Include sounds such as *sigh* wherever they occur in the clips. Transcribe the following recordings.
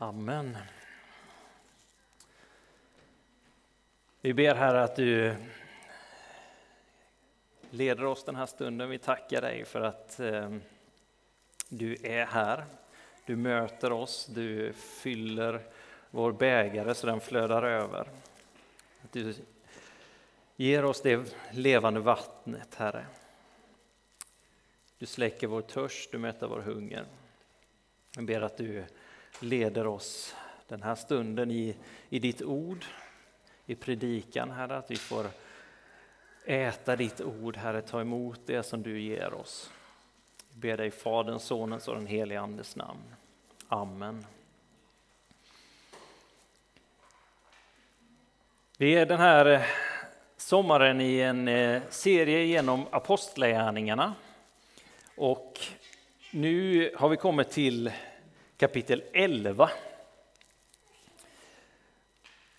Amen. Vi ber Herre att du leder oss den här stunden. Vi tackar dig för att eh, du är här. Du möter oss, du fyller vår bägare så den flödar över. Att du ger oss det levande vattnet, Herre. Du släcker vår törst, du mättar vår hunger. Jag ber att du leder oss den här stunden i, i ditt ord, i predikan, Herre, att vi får äta ditt ord, Herre, ta emot det som du ger oss. Vi ber dig i Faderns, Sonens och den helige Andes namn. Amen. Vi är den här eh, sommaren i en eh, serie genom apostlagärningarna och nu har vi kommit till kapitel 11.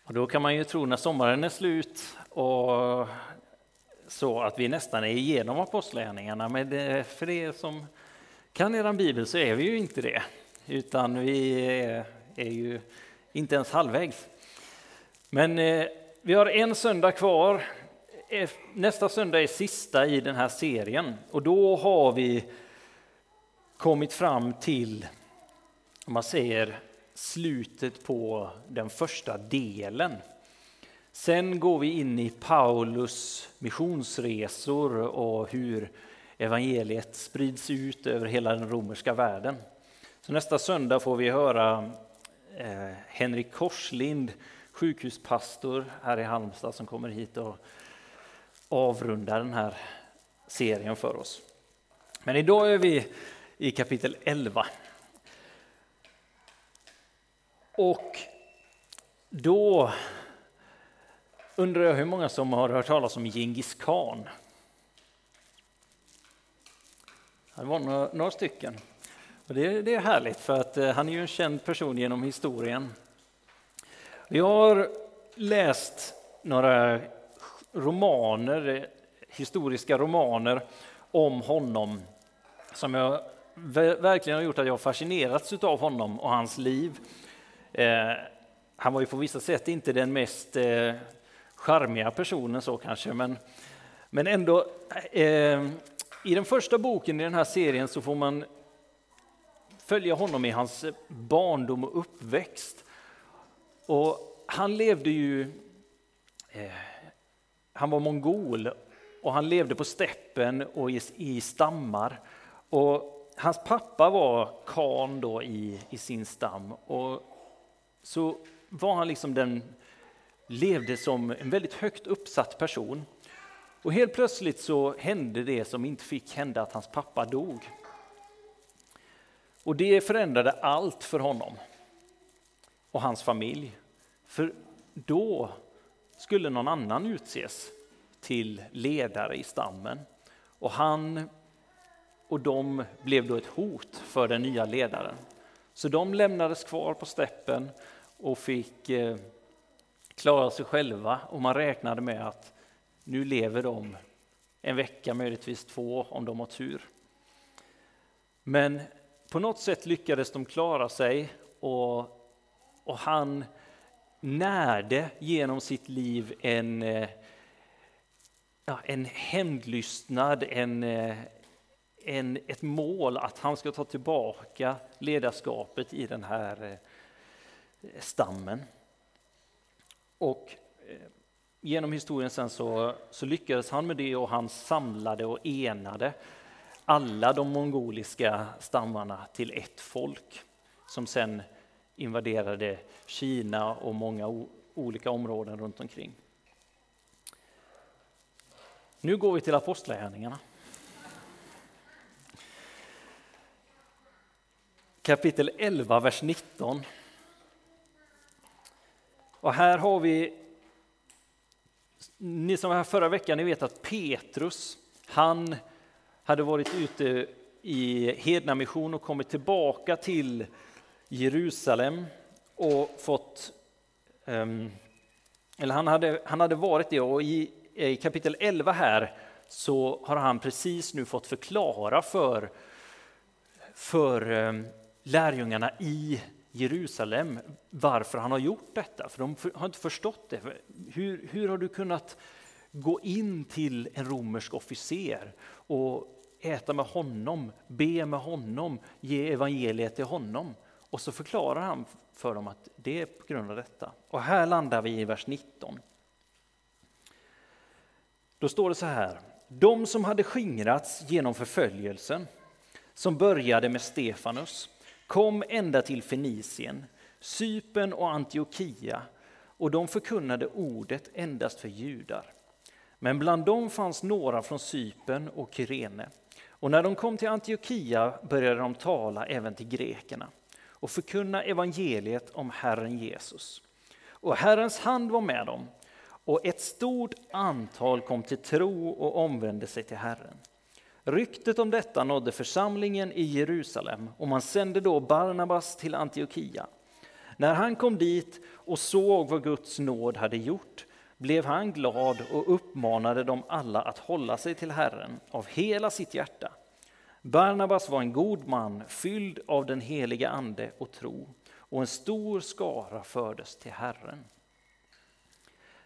Och då kan man ju tro när sommaren är slut och så att vi nästan är igenom apostlagärningarna, men för er som kan er bibel så är vi ju inte det, utan vi är, är ju inte ens halvvägs. Men eh, vi har en söndag kvar. Eh, nästa söndag är sista i den här serien och då har vi kommit fram till, om man säger slutet på den första delen. Sen går vi in i Paulus missionsresor och hur evangeliet sprids ut över hela den romerska världen. Så nästa söndag får vi höra eh, Henrik Korslind, sjukhuspastor här i Halmstad som kommer hit och avrundar den här serien för oss. Men idag är vi i kapitel 11. Och då undrar jag hur många som har hört talas om Genghis khan. Det var några, några stycken. Och det, det, är härligt för att eh, han är ju en känd person genom historien. Jag har läst några romaner, eh, historiska romaner om honom som jag verkligen har gjort att jag fascinerats av honom och hans liv. Eh, han var ju på vissa sätt inte den mest eh, charmiga personen så kanske, men, men ändå. Eh, I den första boken i den här serien så får man följa honom i hans barndom och uppväxt. Och han levde ju, eh, han var mongol och han levde på steppen och i, i stammar. Och hans pappa var kan då i, i sin stam och så var han liksom den, levde som en väldigt högt uppsatt person. Och helt plötsligt så hände det som inte fick hända, att hans pappa dog. Och det förändrade allt för honom och hans familj. För då skulle någon annan utses till ledare i stammen. Och han och de blev då ett hot för den nya ledaren. Så de lämnades kvar på steppen och fick eh, klara sig själva och man räknade med att nu lever de en vecka, möjligtvis två om de har tur. Men på något sätt lyckades de klara sig och, och han närde genom sitt liv en, eh, ja, en hämndlystnad, en, eh, en, ett mål att han ska ta tillbaka ledarskapet i den här eh, stammen. Och eh, genom historien sen så, så lyckades han med det och han samlade och enade alla de mongoliska stammarna till ett folk som sen invaderade Kina och många olika områden runt omkring. Nu går vi till Apostlagärningarna. kapitel 11, vers 19. Och här har vi, ni som var här förra veckan, ni vet att Petrus, han hade varit ute i hednamission och kommit tillbaka till Jerusalem och fått, ehm, eller han hade, han hade varit det. Och i, i kapitel 11 här så har han precis nu fått förklara för, för ehm, lärjungarna i Jerusalem varför han har gjort detta, för de har inte förstått det. Hur, hur har du kunnat gå in till en romersk officer och äta med honom, be med honom, ge evangeliet till honom? Och så förklarar han för dem att det är på grund av detta. Och här landar vi i vers 19. Då står det så här. De som hade skingrats genom förföljelsen, som började med Stefanus, kom ända till Fenicien, Sypen och Antiochia och de förkunnade ordet endast för judar. Men bland dem fanns några från Sypen och Kyrene. Och när de kom till Antiochia började de tala även till grekerna och förkunna evangeliet om Herren Jesus. Och Herrens hand var med dem och ett stort antal kom till tro och omvände sig till Herren. Ryktet om detta nådde församlingen i Jerusalem och man sände då Barnabas till Antiochia. När han kom dit och såg vad Guds nåd hade gjort blev han glad och uppmanade dem alla att hålla sig till Herren av hela sitt hjärta. Barnabas var en god man, fylld av den heliga ande och tro, och en stor skara fördes till Herren.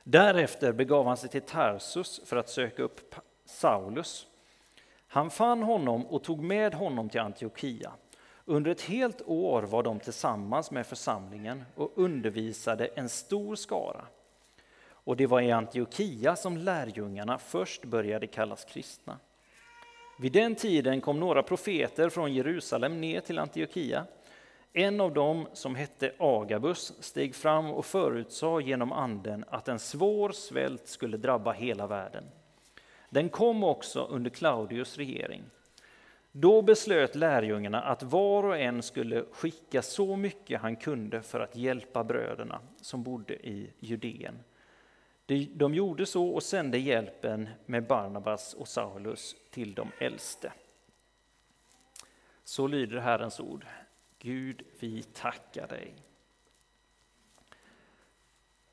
Därefter begav han sig till Tarsus för att söka upp Saulus. Han fann honom och tog med honom till Antiochia. Under ett helt år var de tillsammans med församlingen och undervisade en stor skara. Och det var i Antiochia som lärjungarna först började kallas kristna. Vid den tiden kom några profeter från Jerusalem ner till Antiochia. En av dem, som hette Agabus, steg fram och förutsade genom anden att en svår svält skulle drabba hela världen. Den kom också under Claudius regering. Då beslöt lärjungarna att var och en skulle skicka så mycket han kunde för att hjälpa bröderna som bodde i Judeen. De gjorde så och sände hjälpen med Barnabas och Saulus till de äldste. Så lyder Herrens ord. Gud, vi tackar dig.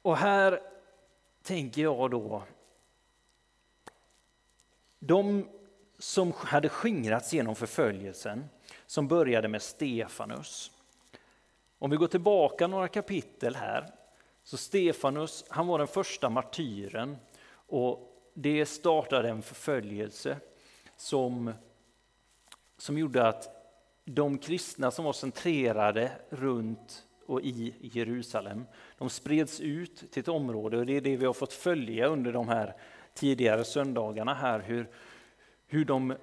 Och här tänker jag då, de som hade skingrats genom förföljelsen, som började med Stefanus. Om vi går tillbaka några kapitel här, så Stefanus, han var den första martyren och det startade en förföljelse som, som gjorde att de kristna som var centrerade runt och i Jerusalem, de spreds ut till ett område och det är det vi har fått följa under de här tidigare söndagarna här, hur, hur de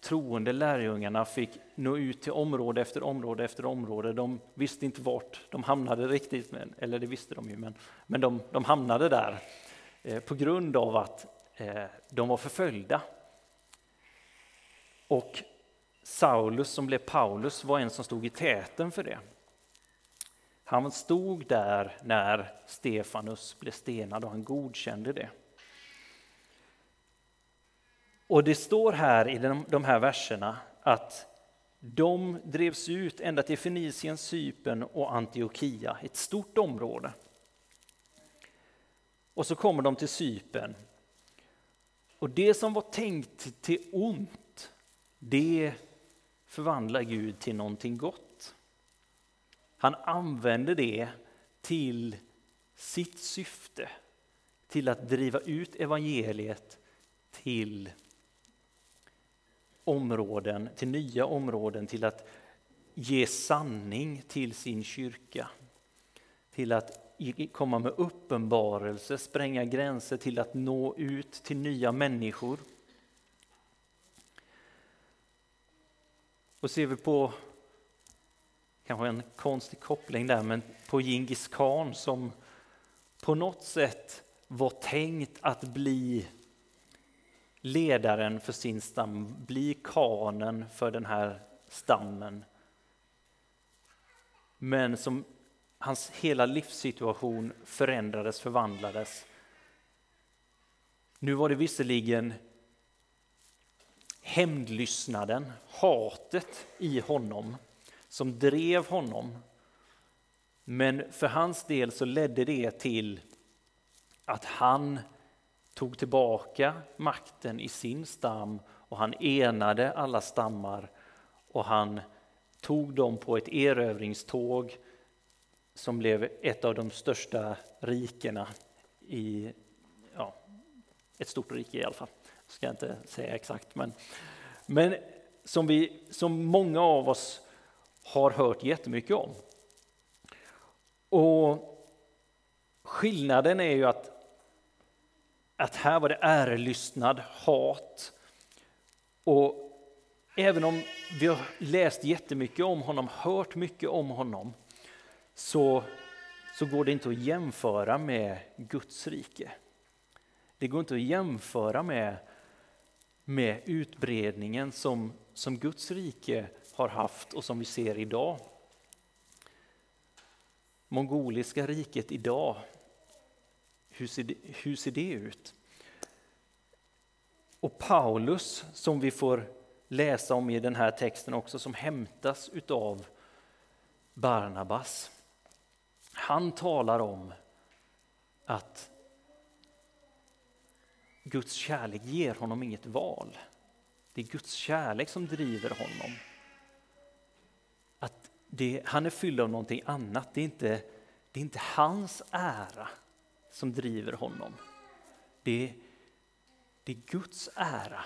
troende lärjungarna fick nå ut till område efter område efter område. De visste inte vart de hamnade riktigt, eller det visste de ju, men, men de, de hamnade där eh, på grund av att eh, de var förföljda. Och Saulus som blev Paulus var en som stod i täten för det. Han stod där när Stefanus blev stenad och han godkände det. Och det står här i de här verserna att de drevs ut ända till Fenicien, Cypern och Antiochia, ett stort område. Och så kommer de till Cypern. Och det som var tänkt till ont, det förvandlar Gud till någonting gott. Han använder det till sitt syfte, till att driva ut evangeliet till områden, till nya områden, till att ge sanning till sin kyrka. Till att komma med uppenbarelse, spränga gränser till att nå ut till nya människor. Och ser vi på, kanske en konstig koppling där, men på Djingis khan som på något sätt var tänkt att bli ledaren för sin stam, bli kanen för den här stammen. Men som hans hela livssituation förändrades, förvandlades. Nu var det visserligen hämndlystnaden, hatet i honom som drev honom. Men för hans del så ledde det till att han tog tillbaka makten i sin stam och han enade alla stammar och han tog dem på ett erövringståg som blev ett av de största rikena i ja, ett stort rike i alla fall. Ska jag inte säga exakt, men, men som, vi, som många av oss har hört jättemycket om. Och skillnaden är ju att, att här var det ärelystnad, hat. Och även om vi har läst jättemycket om honom, hört mycket om honom, så, så går det inte att jämföra med Guds rike. Det går inte att jämföra med, med utbredningen som, som Guds rike har haft och som vi ser idag. Mongoliska riket idag, hur ser det, hur ser det ut? Och Paulus, som vi får läsa om i den här texten också, som hämtas utav Barnabas. Han talar om att Guds kärlek ger honom inget val. Det är Guds kärlek som driver honom. Att det, han är fylld av någonting annat. Det är, inte, det är inte hans ära som driver honom. Det är, det är Guds ära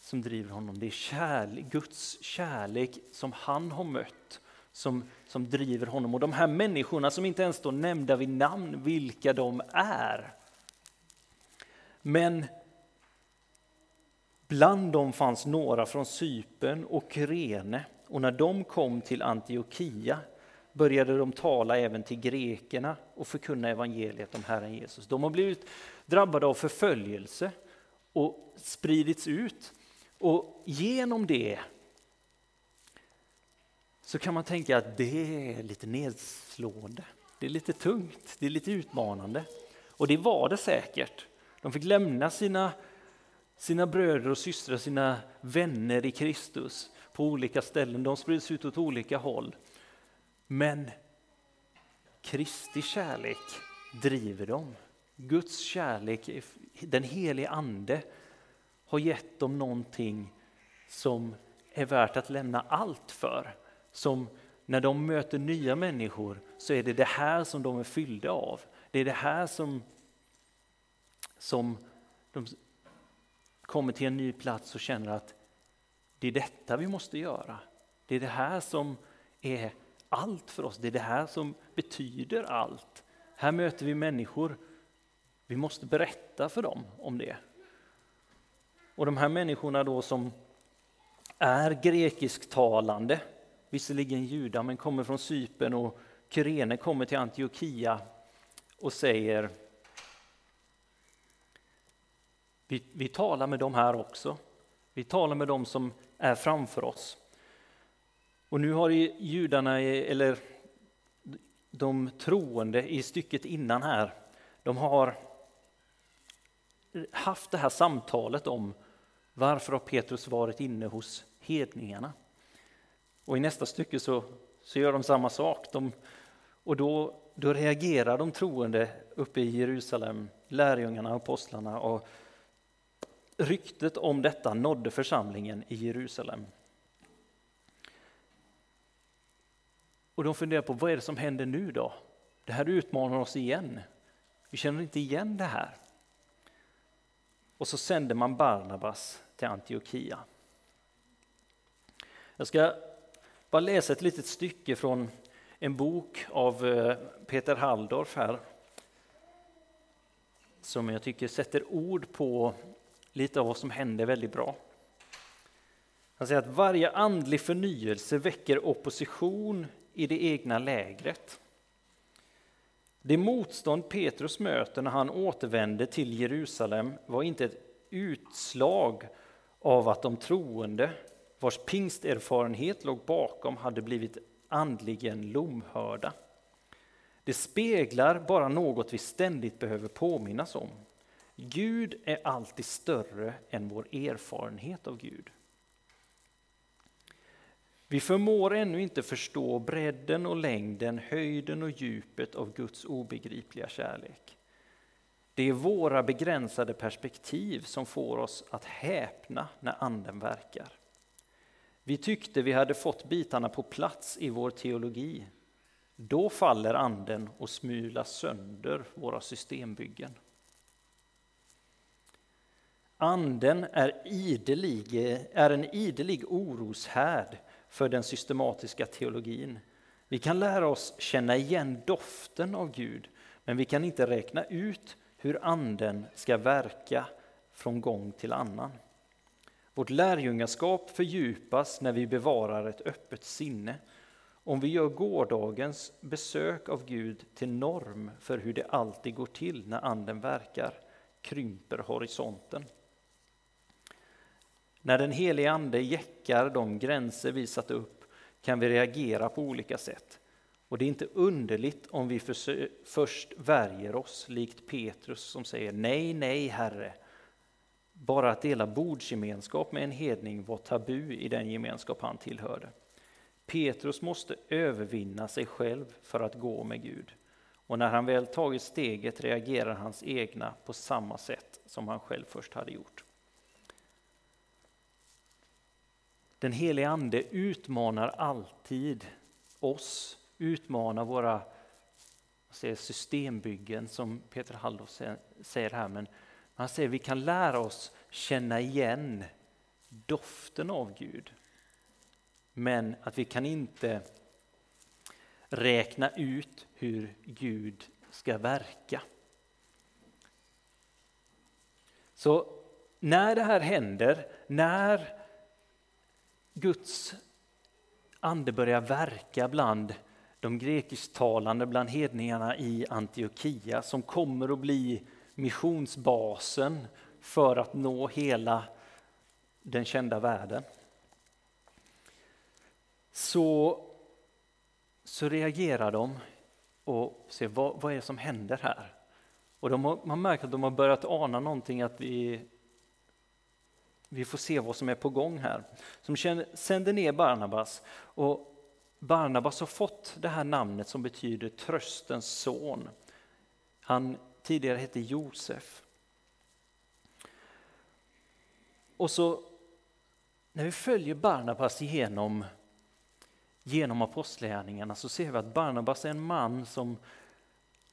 som driver honom. Det är kärlek, Guds kärlek som han har mött som, som driver honom. Och de här människorna som inte ens står nämnda vid namn, vilka de är. Men bland dem fanns några från Sypen och Kyrene och när de kom till Antiochia började de tala även till grekerna och förkunna evangeliet om Herren Jesus. De har blivit drabbade av förföljelse och spridits ut. Och genom det så kan man tänka att det är lite nedslående. Det är lite tungt, det är lite utmanande. Och det var det säkert. De fick lämna sina, sina bröder och systrar, sina vänner i Kristus på olika ställen. De spreds ut åt olika håll. Men Kristi kärlek driver dem. Guds kärlek, den helige Ande, har gett dem någonting som är värt att lämna allt för. Som när de möter nya människor så är det det här som de är fyllda av. Det är det här som, som de kommer till en ny plats och känner att det är detta vi måste göra. Det är det här som är allt för oss. Det är det här som betyder allt. Här möter vi människor. Vi måste berätta för dem om det. Och de här människorna då som är grekisktalande, visserligen judar men kommer från Sypen och Kyrene kommer till Antiochia och säger vi, vi talar med dem här också. Vi talar med dem som är framför oss. Och nu har judarna, eller de troende i stycket innan här, de har haft det här samtalet om varför har Petrus varit inne hos hedningarna? Och i nästa stycke så, så gör de samma sak. De, och då, då reagerar de troende uppe i Jerusalem, lärjungarna och apostlarna. Och ryktet om detta nådde församlingen i Jerusalem. Och de funderar på vad är det som händer nu då? Det här utmanar oss igen. Vi känner inte igen det här. Och så sänder man Barnabas till Antiochia. Jag ska bara läsa ett litet stycke från en bok av eh, Peter Halldorf här. Som jag tycker sätter ord på lite av vad som händer väldigt bra. Han säger att varje andlig förnyelse väcker opposition i det egna lägret. Det motstånd Petrus möter när han återvände till Jerusalem var inte ett utslag av att de troende, vars pingsterfarenhet låg bakom, hade blivit andligen lomhörda. Det speglar bara något vi ständigt behöver påminnas om. Gud är alltid större än vår erfarenhet av Gud. Vi förmår ännu inte förstå bredden och längden, höjden och djupet av Guds obegripliga kärlek. Det är våra begränsade perspektiv som får oss att häpna när Anden verkar. Vi tyckte vi hade fått bitarna på plats i vår teologi. Då faller anden och smular sönder våra systembyggen. Anden är, idelig, är en idelig oroshärd för den systematiska teologin. Vi kan lära oss känna igen doften av Gud, men vi kan inte räkna ut hur anden ska verka från gång till annan. Vårt lärjungaskap fördjupas när vi bevarar ett öppet sinne. Om vi gör gårdagens besök av Gud till norm för hur det alltid går till när anden verkar, krymper horisonten. När den helige Ande jäckar de gränser vi satt upp kan vi reagera på olika sätt. Och det är inte underligt om vi först värjer oss, likt Petrus som säger nej, nej, Herre. Bara att dela bordsgemenskap med en hedning var tabu i den gemenskap han tillhörde. Petrus måste övervinna sig själv för att gå med Gud. Och när han väl tagit steget reagerar hans egna på samma sätt som han själv först hade gjort. Den helige Ande utmanar alltid oss, utmanar våra systembyggen som Peter Halldorf säger här. Men han säger att vi kan lära oss känna igen doften av Gud. Men att vi kan inte räkna ut hur Gud ska verka. Så när det här händer, när Guds ande börjar verka bland de grekisktalande, bland hedningarna i Antiochia som kommer att bli missionsbasen för att nå hela den kända världen. Så, så reagerar de och ser vad, vad är det som händer här. Och de har, man märker att de har börjat ana någonting att vi vi får se vad som är på gång här. Som sänder ner Barnabas. Och Barnabas har fått det här namnet som betyder tröstens son. Han tidigare hette Josef. Och så när vi följer Barnabas genom, genom apostlagärningarna så ser vi att Barnabas är en man som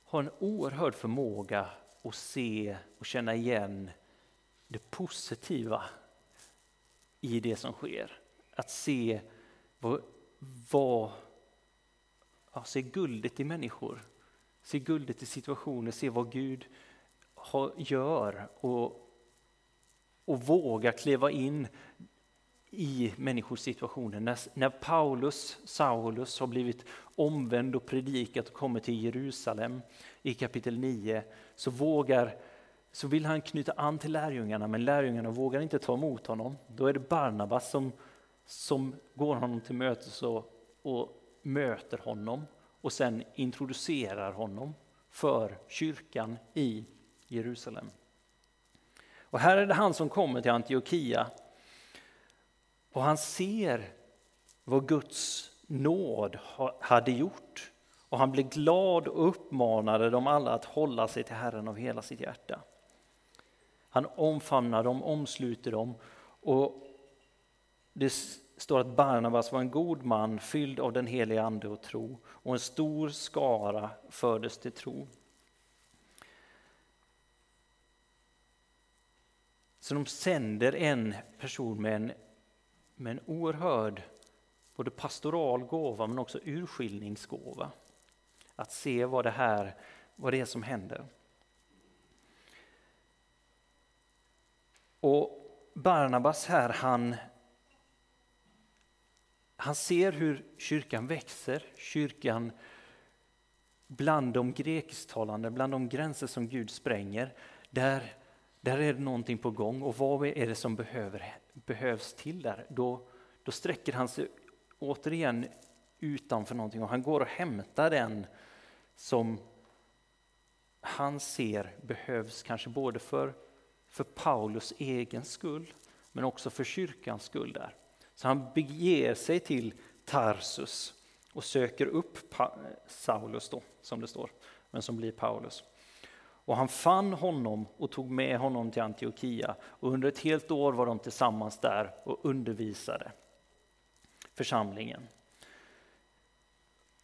har en oerhörd förmåga att se och känna igen det positiva i det som sker. Att se vad, vad ja, se guldet i människor, se guldet i situationer, se vad Gud har, gör och, och våga kliva in i människors situationer. När, när Paulus, Saulus, har blivit omvänd och predikat och kommer till Jerusalem i kapitel 9 så vågar så vill han knyta an till lärjungarna, men lärjungarna vågar inte ta emot honom. Då är det Barnabas som, som går honom till mötes och, och möter honom och sen introducerar honom för kyrkan i Jerusalem. Och här är det han som kommer till Antiochia och han ser vad Guds nåd hade gjort. Och han blev glad och uppmanade dem alla att hålla sig till Herren av hela sitt hjärta. Han omfamnar dem, omsluter dem och det står att Barnabas var en god man fylld av den heliga ande och tro och en stor skara fördes till tro. Så de sänder en person med en, med en oerhörd både pastoral gåva men också urskiljningsgåva. Att se vad det här vad det är som händer. Och Barnabas här, han, han ser hur kyrkan växer, kyrkan bland de grekisktalande, bland de gränser som Gud spränger, där, där är det någonting på gång och vad är det som behöver, behövs till där? Då, då sträcker han sig återigen utanför någonting och han går och hämtar den som han ser behövs kanske både för för Paulus egen skull, men också för kyrkans skull där. Så han beger sig till Tarsus och söker upp Saulus då, som det står, men som blir Paulus. Och han fann honom och tog med honom till Antiochia och under ett helt år var de tillsammans där och undervisade församlingen.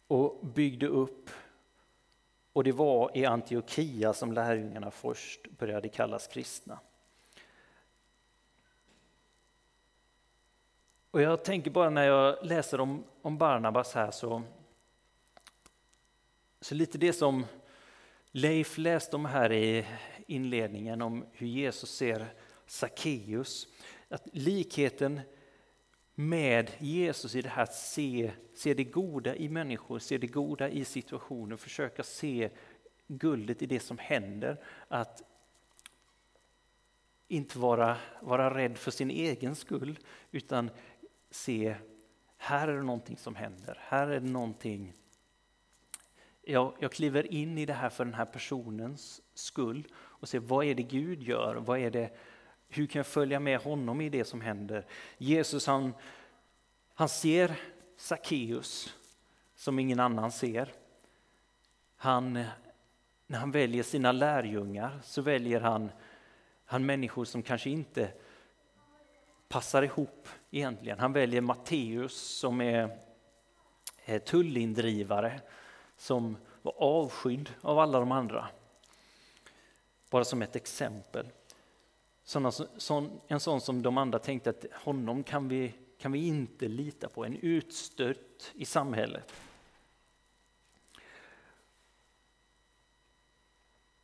och byggde upp. Och det var i Antiochia som lärjungarna först började kallas kristna. Och jag tänker bara när jag läser om, om Barnabas här så, så lite det som Leif läste om här i inledningen om hur Jesus ser Sackeus. Att likheten med Jesus i det här att se, se det goda i människor, se det goda i situationer, försöka se guldet i det som händer. Att inte vara, vara rädd för sin egen skull utan se, här är det någonting som händer, här är det någonting. Jag, jag kliver in i det här för den här personens skull och ser vad är det Gud gör, vad är det, hur kan jag följa med honom i det som händer? Jesus han, han ser Sackeus som ingen annan ser. Han, när han väljer sina lärjungar så väljer han, han människor som kanske inte passar ihop egentligen. Han väljer Matteus som är tullindrivare som var avskydd av alla de andra. Bara som ett exempel. Såna, sån, en sån som de andra tänkte att honom kan vi, kan vi inte lita på, en utstött i samhället.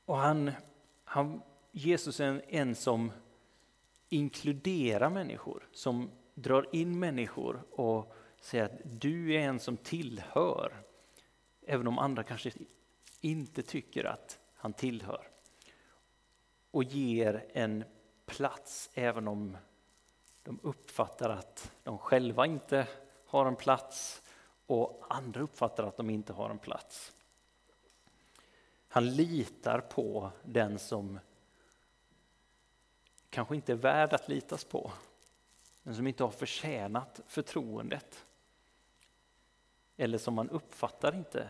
Och han, han, Jesus är en, en som inkluderar människor, som drar in människor och säger att du är en som tillhör, även om andra kanske inte tycker att han tillhör. Och ger en plats även om de uppfattar att de själva inte har en plats och andra uppfattar att de inte har en plats. Han litar på den som kanske inte är värd att litas på, men som inte har förtjänat förtroendet. Eller som man uppfattar inte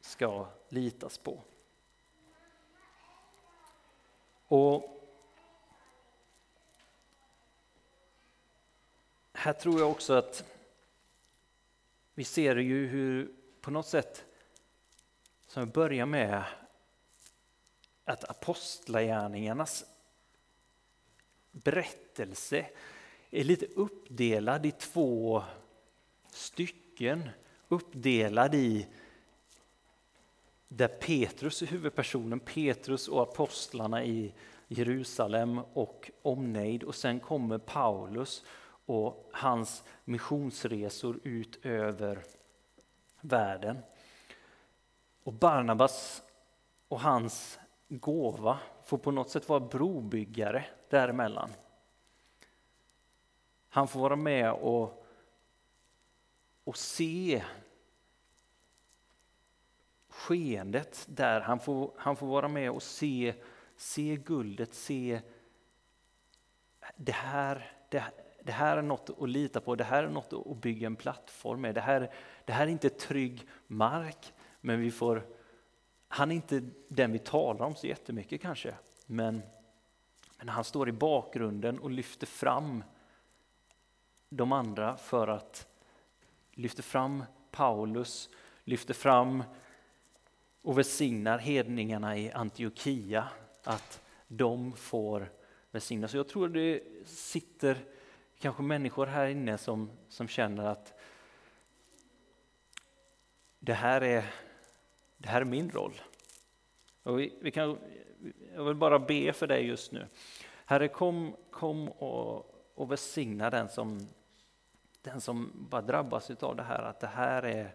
ska litas på. Och här tror jag också att vi ser ju hur på något sätt, som vi börjar med, att apostlagärningarnas berättelse är lite uppdelad i två stycken. Uppdelad i där Petrus är huvudpersonen, Petrus och apostlarna i Jerusalem och omnejd och sen kommer Paulus och hans missionsresor ut över världen. Och Barnabas och hans gåva får på något sätt vara brobyggare däremellan. Han får vara med och, och se skeendet där. Han får, han får vara med och se, se guldet, se det här, det, det här är något att lita på, det här är något att bygga en plattform med. Det här, det här är inte trygg mark, men vi får, han är inte den vi talar om så jättemycket kanske, men, men han står i bakgrunden och lyfter fram de andra för att lyfta fram Paulus, lyfter fram och välsignar hedningarna i Antiochia att de får välsignas. Jag tror det sitter kanske människor här inne som, som känner att det här är, det här är min roll. Och vi, vi kan, jag vill bara be för dig just nu. Herre, kom, kom och, och välsigna den som, den som bara drabbas av det här, att det här är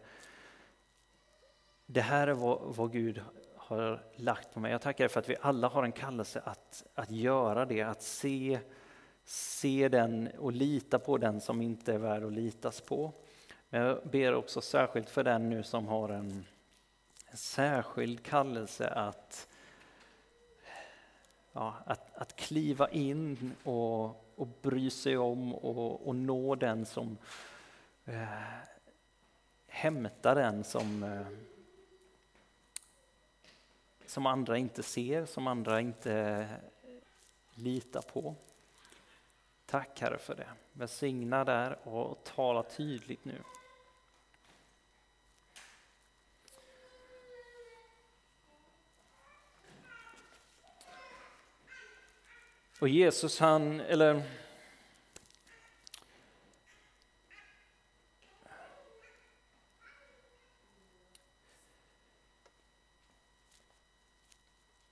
det här är vad, vad Gud har lagt på mig. Jag tackar för att vi alla har en kallelse att, att göra det, att se, se den och lita på den som inte är värd att litas på. Men jag ber också särskilt för den nu som har en, en särskild kallelse att, ja, att, att kliva in och, och bry sig om och, och nå den som eh, hämtar den som eh, som andra inte ser, som andra inte eh, litar på. Tack Herre för det. Välsigna där och tala tydligt nu. Och Jesus han, eller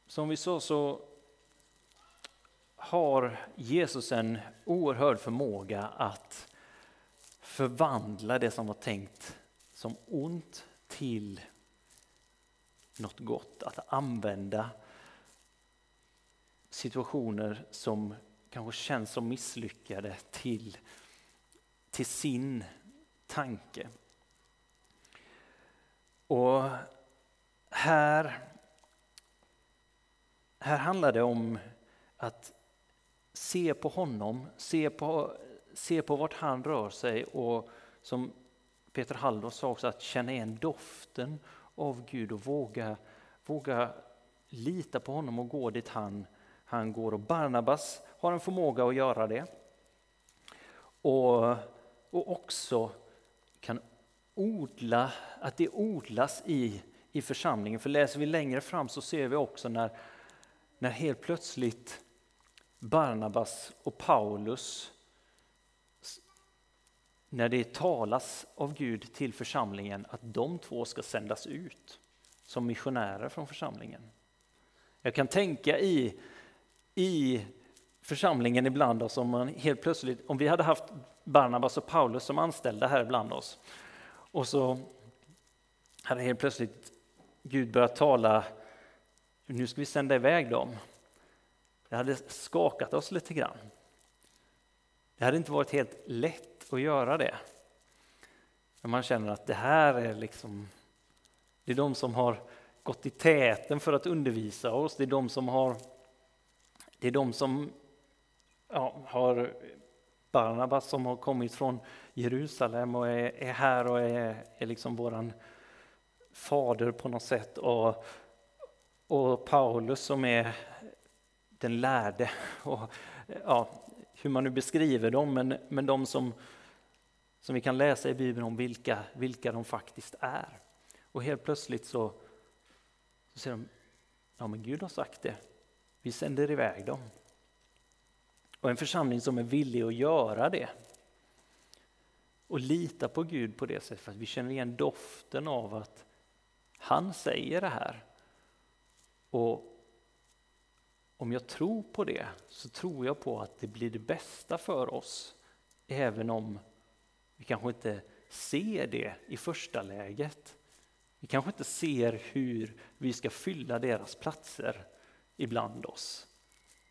Som vi sa så har Jesus en oerhörd förmåga att förvandla det som var tänkt som ont till något gott. Att använda situationer som kanske känns som misslyckade till, till sin tanke. Och här, här handlar det om att se på honom, se på, se på vart han rör sig och som Peter Halldorf sa också, att känna igen doften av Gud och våga, våga lita på honom och gå dit han, han går. Och Barnabas har en förmåga att göra det. Och, och också kan odla, att det odlas i, i församlingen. För läser vi längre fram så ser vi också när, när helt plötsligt Barnabas och Paulus när det talas av Gud till församlingen att de två ska sändas ut som missionärer från församlingen. Jag kan tänka i, i församlingen ibland oss om man helt plötsligt, om vi hade haft Barnabas och Paulus som anställda här bland oss och så hade helt plötsligt Gud börjat tala, nu ska vi sända iväg dem. Det hade skakat oss lite grann. Det hade inte varit helt lätt att göra det. När man känner att det här är liksom, det är de som har gått i täten för att undervisa oss, det är de som har, det är de som ja, har Barnabas som har kommit från Jerusalem och är, är här och är, är liksom våran fader på något sätt. Och, och Paulus som är den lärde. Och, ja, hur man nu beskriver dem, men, men de som, som vi kan läsa i Bibeln om vilka, vilka de faktiskt är. Och helt plötsligt så, så säger de, ja men Gud har sagt det, vi sänder iväg dem. Och en församling som är villig att göra det och lita på Gud på det sättet, för att vi känner igen doften av att han säger det här. Och om jag tror på det så tror jag på att det blir det bästa för oss. Även om vi kanske inte ser det i första läget. Vi kanske inte ser hur vi ska fylla deras platser ibland oss.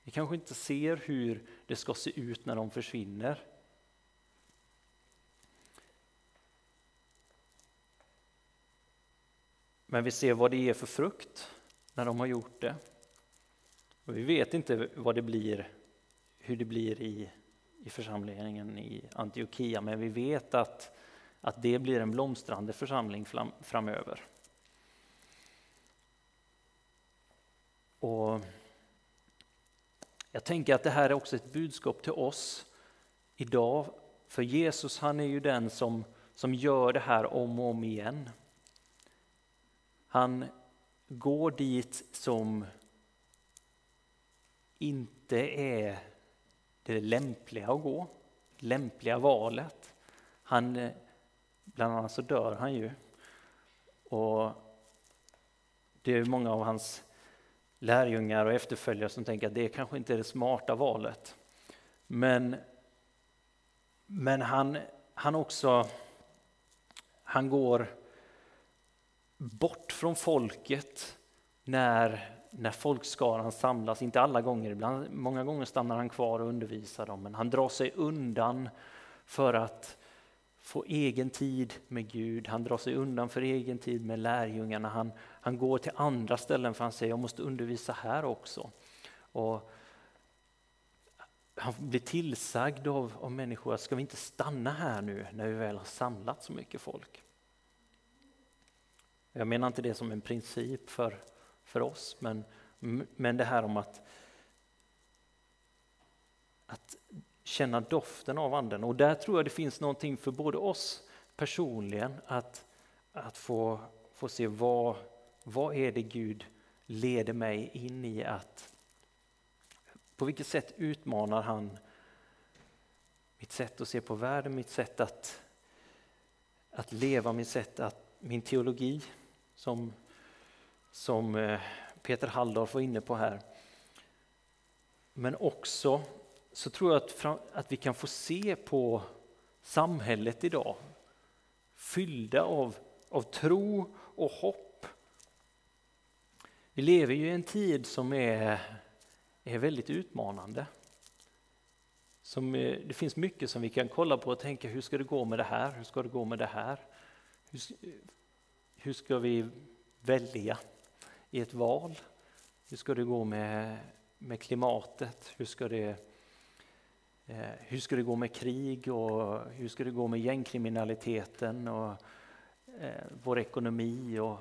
Vi kanske inte ser hur det ska se ut när de försvinner. Men vi ser vad det ger för frukt när de har gjort det. Och vi vet inte vad det blir, hur det blir i, i församlingen i Antiochia, men vi vet att, att det blir en blomstrande församling fram, framöver. Och jag tänker att det här är också ett budskap till oss idag, för Jesus han är ju den som, som gör det här om och om igen. Han går dit som inte är det lämpliga att gå, lämpliga valet. Han, eh, bland annat så dör han ju. Och det är många av hans lärjungar och efterföljare som tänker att det kanske inte är det smarta valet. Men, men han, han också, han går bort från folket när när folkskaran samlas, inte alla gånger, ibland, många gånger stannar han kvar och undervisar dem, men han drar sig undan för att få egen tid med Gud, han drar sig undan för egen tid med lärjungarna, han, han går till andra ställen för han säger jag måste undervisa här också. Och han blir tillsagd av, av människor att ska vi inte stanna här nu när vi väl har samlat så mycket folk? Jag menar inte det som en princip för för oss. Men, men det här om att, att känna doften av anden. Och där tror jag det finns någonting för både oss personligen att, att få, få se vad, vad är det Gud leder mig in i att På vilket sätt utmanar han mitt sätt att se på världen, mitt sätt att, att leva, mitt sätt att, min teologi som, som eh, Peter Halldorf var inne på här. Men också så tror jag att, att vi kan få se på samhället idag fyllda av, av tro och hopp. Vi lever ju i en tid som är, är väldigt utmanande. Som, eh, det finns mycket som vi kan kolla på och tänka, hur ska det gå med det här? Hur ska det gå med det här? Hur, hur ska vi välja i ett val? Hur ska det gå med, med klimatet? Hur ska det, eh, hur ska det gå med krig och hur ska det gå med gängkriminaliteten och eh, vår ekonomi och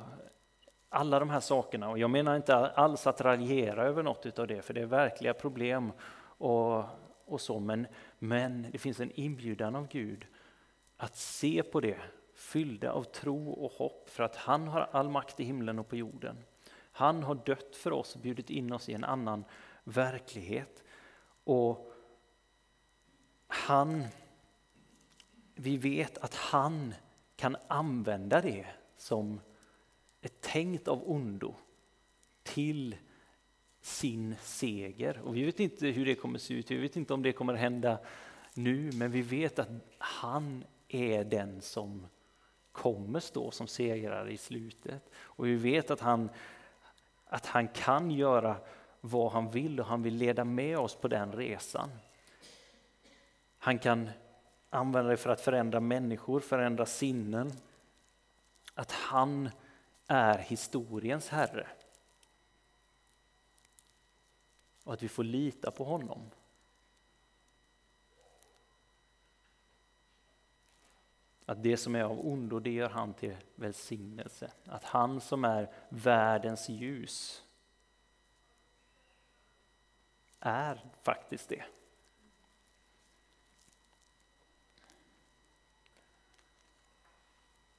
alla de här sakerna. Och jag menar inte alls att raljera över något av det, för det är verkliga problem och, och så, men, men det finns en inbjudan av Gud att se på det fyllda av tro och hopp för att han har all makt i himlen och på jorden. Han har dött för oss och bjudit in oss i en annan verklighet. Och han, vi vet att han kan använda det som är tänkt av ondo till sin seger. Och vi vet inte hur det kommer se ut, vi vet inte om det kommer hända nu, men vi vet att han är den som kommer stå som segrare i slutet. Och vi vet att han, att han kan göra vad han vill och han vill leda med oss på den resan. Han kan använda det för att förändra människor, förändra sinnen. Att han är historiens Herre. Och att vi får lita på honom. Att det som är av ondo, det gör han till välsignelse. Att han som är världens ljus är faktiskt det.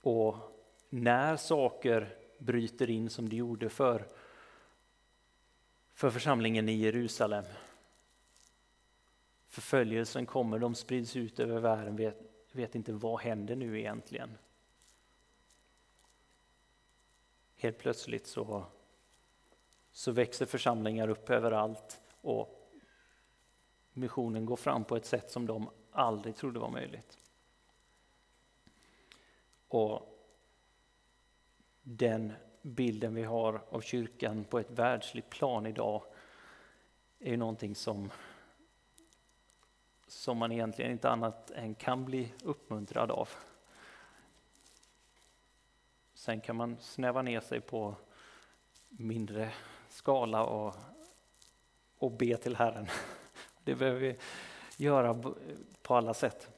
Och när saker bryter in som det gjorde för, för församlingen i Jerusalem. Förföljelsen kommer, de sprids ut över världen. Jag vet inte vad händer nu egentligen. Helt plötsligt så, så växer församlingar upp överallt och missionen går fram på ett sätt som de aldrig trodde var möjligt. Och den bilden vi har av kyrkan på ett världsligt plan idag är ju någonting som, som man egentligen inte annat än kan bli uppmuntrad av. Sen kan man snäva ner sig på mindre skala och, och be till Herren. *laughs* Det behöver vi göra på alla sätt.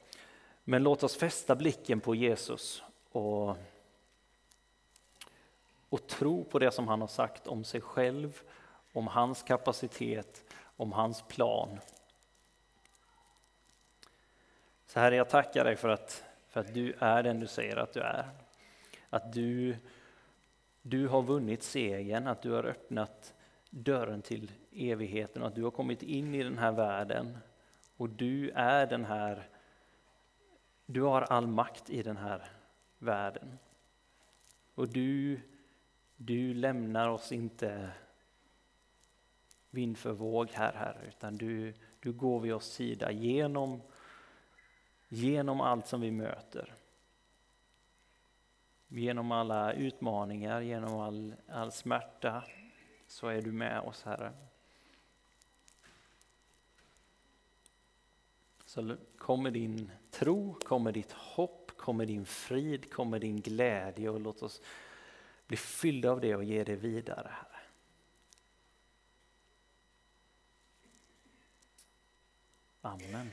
Men låt oss fästa blicken på Jesus och och tro på det som han har sagt om sig själv, om hans kapacitet, om hans plan. Så Herre, jag tackar dig för att, för att du är den du säger att du är. Att du, du har vunnit segern, att du har öppnat dörren till evigheten och att du har kommit in i den här världen. Och du är den här, du har all makt i den här världen. Och du du lämnar oss inte vind för våg här, Herre, utan du, du går vid oss sida genom, genom allt som vi möter. Genom alla utmaningar, genom all, all smärta, så är du med oss, Herre. Så kommer din tro, kommer ditt hopp, kommer din frid, kommer din glädje och låt oss bli fyllda av det och ge det vidare, Herre. Amen.